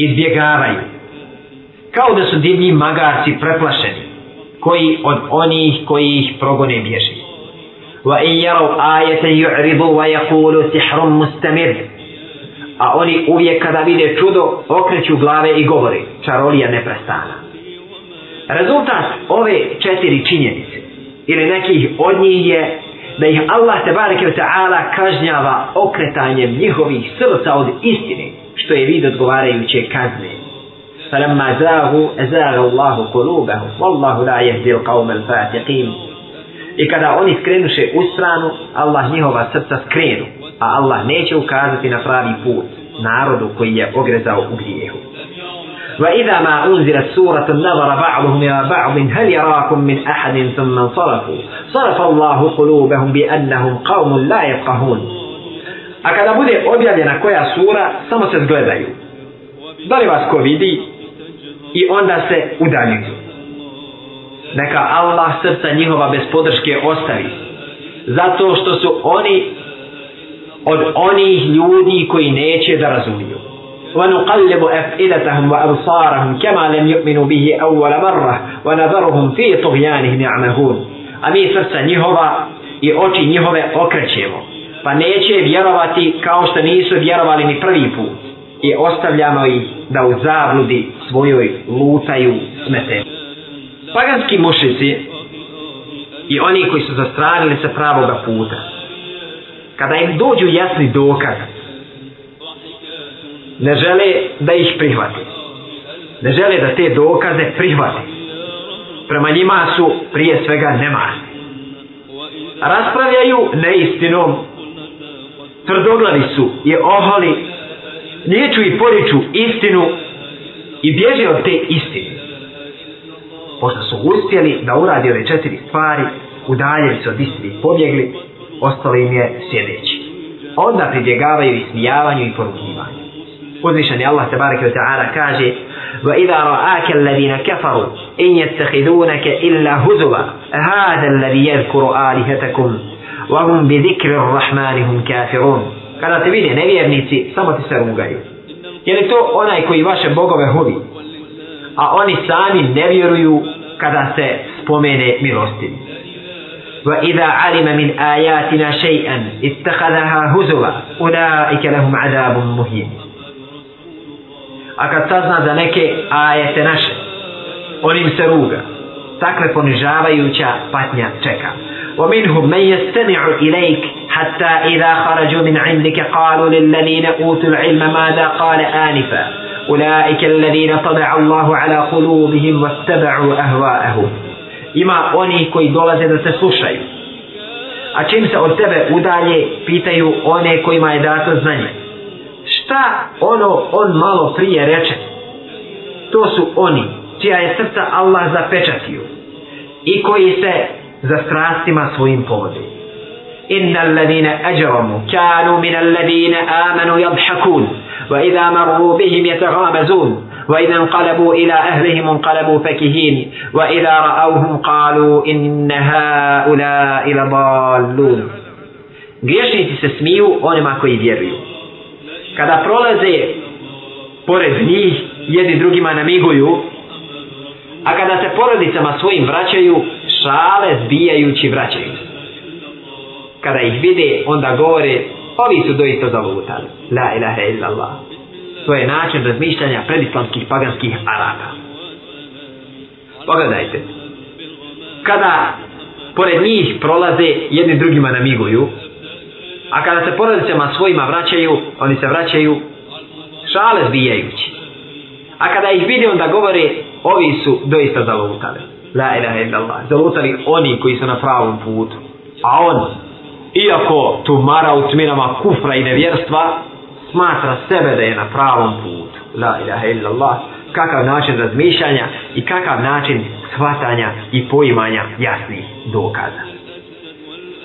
إذبيغاري kao da su divni magarci preplašeni, koji od onih koji ih progone bježi. Wa in yaraw ayatan yu'ridu wa yaqulu sihrun mustamir a oni uvijek kada vide čudo, okreću glave i govore, čarolija ne prestana. Rezultat ove četiri činjenice, ili nekih od njih je da ih Allah te barek ili ta'ala kažnjava okretanjem njihovih srca od istine, što je vid odgovarajuće kazne. Falamma zahu, zaga Allahu kolubahu, vallahu la jehdil qawmel fatiqim. I kada oni skrenuše u stranu, Allah njihova srca skrenuje a Allah neće ukazati na pravi put narodu koji je ogrezao u grijehu. وإذا ما أنزلت سورة نظر بعضهم إلى بعض هل يراكم من أحد ثم انصرفوا صرف الله قلوبهم بأنهم قوم لا يفقهون A kada bude objavljena koja sura, samo se zgledaju. Da li vas ko vidi? I onda se udaljuju. Neka Allah srca njihova bez podrške ostavi. Zato što su oni od onih ljudi koji neće da razumiju. ونقلب أفئدتهم وأبصارهم كما لم يؤمنوا به أول مرة ونذرهم في طغيانهم يعمهون أمي سرسا نيهوبا يؤتي نيهوبا أكرتشيبو فنيتشي بيرواتي كاوستا نيسو بيروالي مي پرمي بو يؤستبلامو دو زابلو دي سبويوي لوتايو سمته فغانسكي موشيسي يؤني كويسو زسترانلي سفرابو بفوتا kada im dođu jasni dokaz ne žele da ih prihvati ne žele da te dokaze prihvati prema njima su prije svega nemarni raspravljaju neistinom tvrdoglavi su je oholi neću i poriču istinu i bježe od te istine pošto su uspjeli da uradi ove četiri stvari udaljeni su od istine i pobjegli ostalo im je sljedeći. Onda pribjegavaju i smijavanju i porukivanju. Uzvišan je Allah tabaraka wa ta'ala kaže وَإِذَا رَآكَ الَّذِينَ كَفَرُوا إِنْ يَتَّخِذُونَكَ إِلَّا هُزُوَا هَذَا الَّذِي يَذْكُرُ آلِهَتَكُمْ وَهُمْ بِذِكْرِ الرَّحْمَانِ هُمْ كَافِرُونَ Kada te vide nevjernici, samo ti se rugaju. Je li to onaj koji vaše bogove huvi? A oni sami ne vjeruju kada se spomene milostinu. وإذا علم من آياتنا شيئا اتخذها هزوا أولئك لهم عذاب مهين A تزنى sazna آية neke ونم سروغا on نجابة يوجا ruga. Takve ومنهم من يستمع إليك حتى إذا خرجوا من عندك قالوا للذين أوتوا العلم ماذا قال آنفا أولئك الذين طبع الله على قلوبهم واتبعوا أهواءهم ima oni koji dolaze da se slušaju. A čim se od tebe udalje, pitaju one kojima je dato znanje. Šta ono on malo prije reče? To su oni čija je srca Allah zapečatio i koji se za strastima svojim povodi. Inna alladine ajramu kanu min alladine amanu yadhakun wa idha marru bihim yataghamazun وإذا انقلبوا إلى أهلهم انقلبوا فكهين وإذا رأوهم قالوا إن هؤلاء لضالون Griješnici se smiju onima koji vjeruju. Kada prolaze pored njih, jedni drugima namiguju, a kada se porodicama svojim vraćaju, šale zbijajući vraćaju. Kada ih vide, onda govore, ovi su doista zavutali. La ilaha illallah svoje način razmišljanja predislamskih paganskih Araba. Pogledajte. Kada pored njih prolaze, jedni drugima namiguju, a kada se porodicama svojima vraćaju, oni se vraćaju šale zbijajući. A kada ih vidi onda govore, ovi su doista zalutali. La ilaha illallah. Zalutali oni koji su na pravom putu. A on, iako tumara u tminama kufra i nevjerstva, smatra sebe da je na pravom putu. La ilaha illallah. Kakav način razmišljanja i kakav način shvatanja i poimanja jasnih dokaza.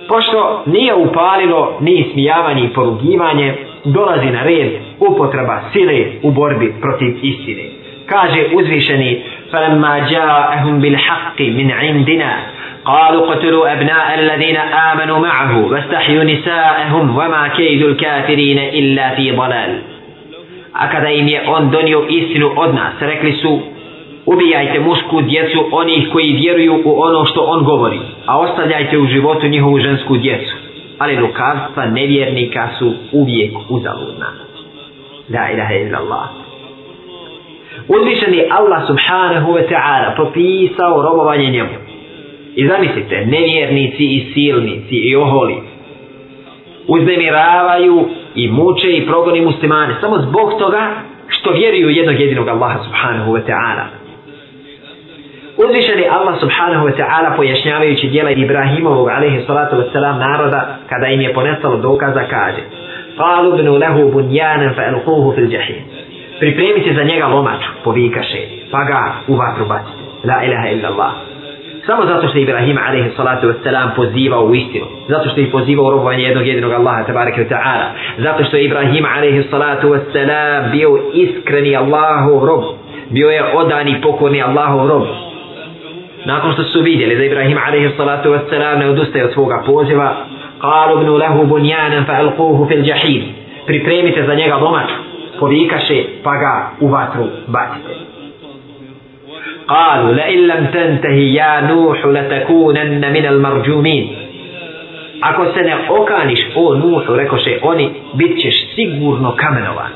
Pošto nije upalilo ni smijavanje i porugivanje, dolazi na red upotreba sile u borbi protiv istine. Kaže uzvišeni فَلَمَّا جَاءَهُمْ بِالْحَقِّ مِنْ عِنْدِنَا قالوا اقتلوا أبناء الذين آمنوا معه واستحيوا نساءهم وما كيد الكافرين إلا في ضلال أكذا إم يأون دنيو إسنو أدنى سركلسو Ubijajte mušku djecu onih koji vjeruju u ono što on govori, a ostavljajte u životu njihovu žensku djecu. Ali lukavstva nevjernika su uvijek uzaludna. La ilaha illallah. Uzvišeni Allah subhanahu wa ta'ala propisao robovanje njemu. I zamislite, nevjernici i silnici i oholi uznemiravaju i muče i progoni muslimane samo zbog toga što vjeruju jednog jedinog Allaha subhanahu wa ta'ala. Uzvišeni Allah subhanahu wa ta'ala pojašnjavajući dijela Ibrahimovog alaihi salatu wa salam naroda kada im je ponestalo dokaza kaže Falu binu lehu bunjanem fa elkuhu fil jahim Pripremite za njega lomaču, povikaše, pa ga u vatru bacite. La ilaha illa Allah samo zato što je Ibrahim alaihi salatu wasalam pozivao u istinu, zato što je pozivao robovanje jednog jedinog Allaha tabaraka wa ta'ala, zato što je Ibrahim alaihi salatu wasalam bio iskreni Allahov rob, bio je odan i pokorni Allahov rob. Nakon što su vidjeli da Ibrahim alaihi salatu wasalam ne odustaje od svoga poziva, قالوا ابن له بنيانا فألقوه في الجحيم pripremite za njega domaću povikaše pa ga u vatru bacite قالوا لئن لم تنتهي يا نوح لتكونن من المرجومين Ako se ne okaniš, o Nuh, rekoše oni, bit ćeš sigurno kamenovan.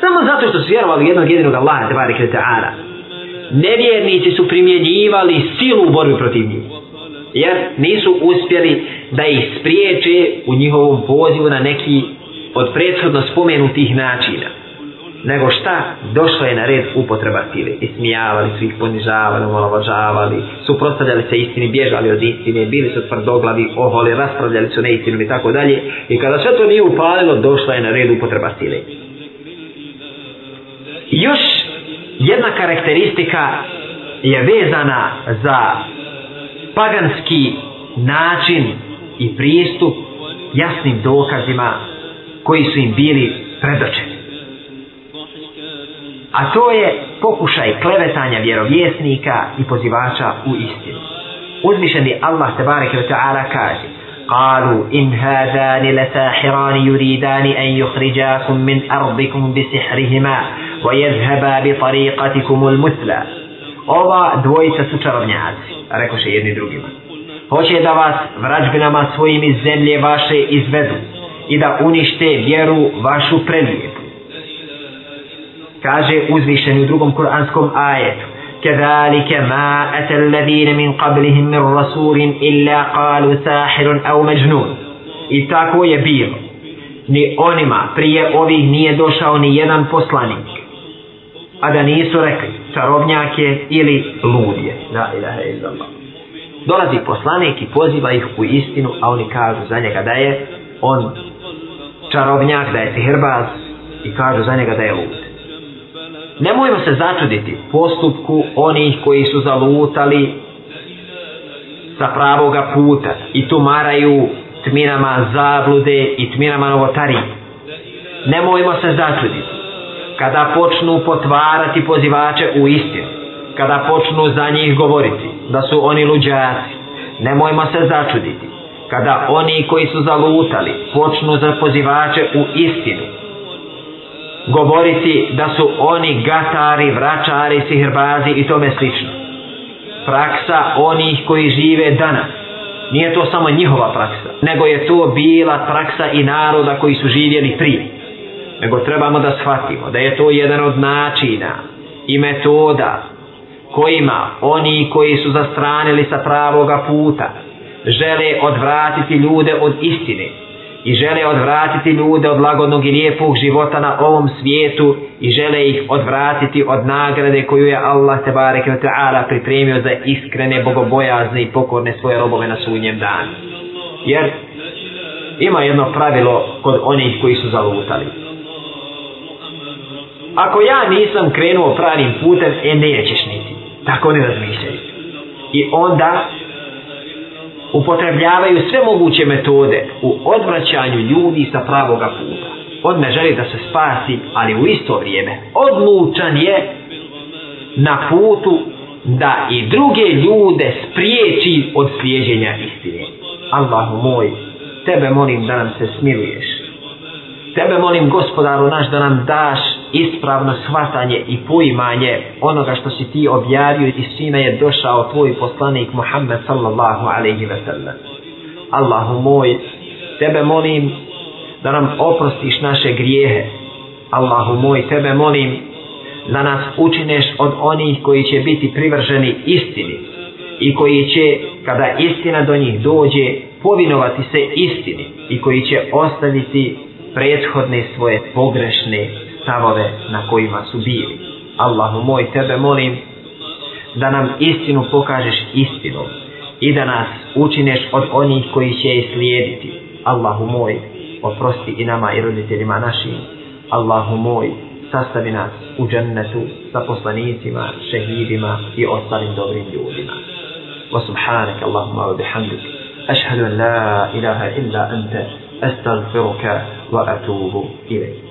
Samo zato što su vjerovali jednog jedinog Allaha, tebari kreta'ara, nevjernici su primjenjivali silu u borbi protiv njih. Jer nisu uspjeli da ih spriječe u njihovom pozivu na neki od prethodno spomenutih načina nego šta došla je na red upotreba sile ismijavali su ih ponižavali omalovažavali suprotstavljali se istini bježali od istine bili su tvrdoglavi oholi raspravljali su neistinom i tako dalje i kada sve to nije upalilo došla je na red upotreba sile još jedna karakteristika je vezana za paganski način i pristup jasnim dokazima koji su im bili predočeni a to je pokušaj klevetanja vjerovjesnika i pozivača u istinu. Uzmišeni Allah tebarek ve ta'ala kaže قالوا إن هذان لساحران يريدان أن يخرجاكم من أرضكم بسحرهما ويذهبا بطريقتكم المثلى أوبا دويتا سوشارو نيهاد ركوش يدني دروغيما هوشي دا واس وراجبنا ما سويمي الزملي واشي إزبدو إذا أونيشتي بيرو واشو پرنيه kaže uzvišeni u drugom kuranskom ajetu كذلك ما أتى الذين من قبلهم من رسول إلا قالوا ساحر أو مجنون I tako je bilo. Ni onima prije ovih nije došao ni jedan poslanik. A da nisu rekli čarobnjak je ili lud je. La ilaha illallah. Dolazi poslanik i poziva ih u istinu, a oni kažu za njega da je on čarobnjak, da je sihirbaz i kažu za njega da je lud. Nemojmo se začuditi postupku onih koji su zalutali sa pravoga puta i tumaraju tminama zablude i tminama novotari. Nemojmo se začuditi kada počnu potvarati pozivače u istinu, kada počnu za njih govoriti da su oni luđaci. Nemojmo se začuditi kada oni koji su zalutali počnu za pozivače u istinu, govoriti da su oni gatari, vračari, sihrbazi i tome slično. Praksa onih koji žive danas. Nije to samo njihova praksa, nego je to bila praksa i naroda koji su živjeli prije. Nego trebamo da shvatimo da je to jedan od načina i metoda kojima oni koji su zastranili sa pravoga puta žele odvratiti ljude od istine i žele odvratiti ljude od lagodnog i lijepog života na ovom svijetu i žele ih odvratiti od nagrade koju je Allah tebare kvetara pripremio za iskrene, bogobojazne i pokorne svoje robove na sunjem danu. Jer ima jedno pravilo kod onih koji su zalutali. Ako ja nisam krenuo pravim putem, e nećeš niti. Tako ne razmišljaju. I onda upotrebljavaju sve moguće metode u odvraćanju ljudi sa pravoga puta. On ne želi da se spasi, ali u isto vrijeme odlučan je na putu da i druge ljude spriječi od slijeđenja istine. Allahu moj, tebe molim da nam se smiluješ. Tebe molim gospodaru naš da nam daš ispravno shvatanje i poimanje onoga što si ti objavio i svime je došao tvoj poslanik Muhammed sallallahu alaihi ve sellem. Allahu moj, tebe molim da nam oprostiš naše grijehe. Allahu moj, tebe molim da nas učineš od onih koji će biti privrženi istini i koji će, kada istina do njih dođe, povinovati se istini i koji će ostaviti prethodne svoje pogrešne stavove na kojima su bili. Allahu moj, tebe molim da nam istinu pokažeš istinom i da nas učineš od onih koji će je slijediti. Allahu moj, oprosti i nama i roditeljima našim. Allahu moj, sastavi nas u džennetu sa poslanicima, šehidima i ostalim dobrim ljudima. Wa subhanak Allahumma wa bihamdik. Ašhadu an la ilaha illa ante. Astagfiruka wa atubu ilaih.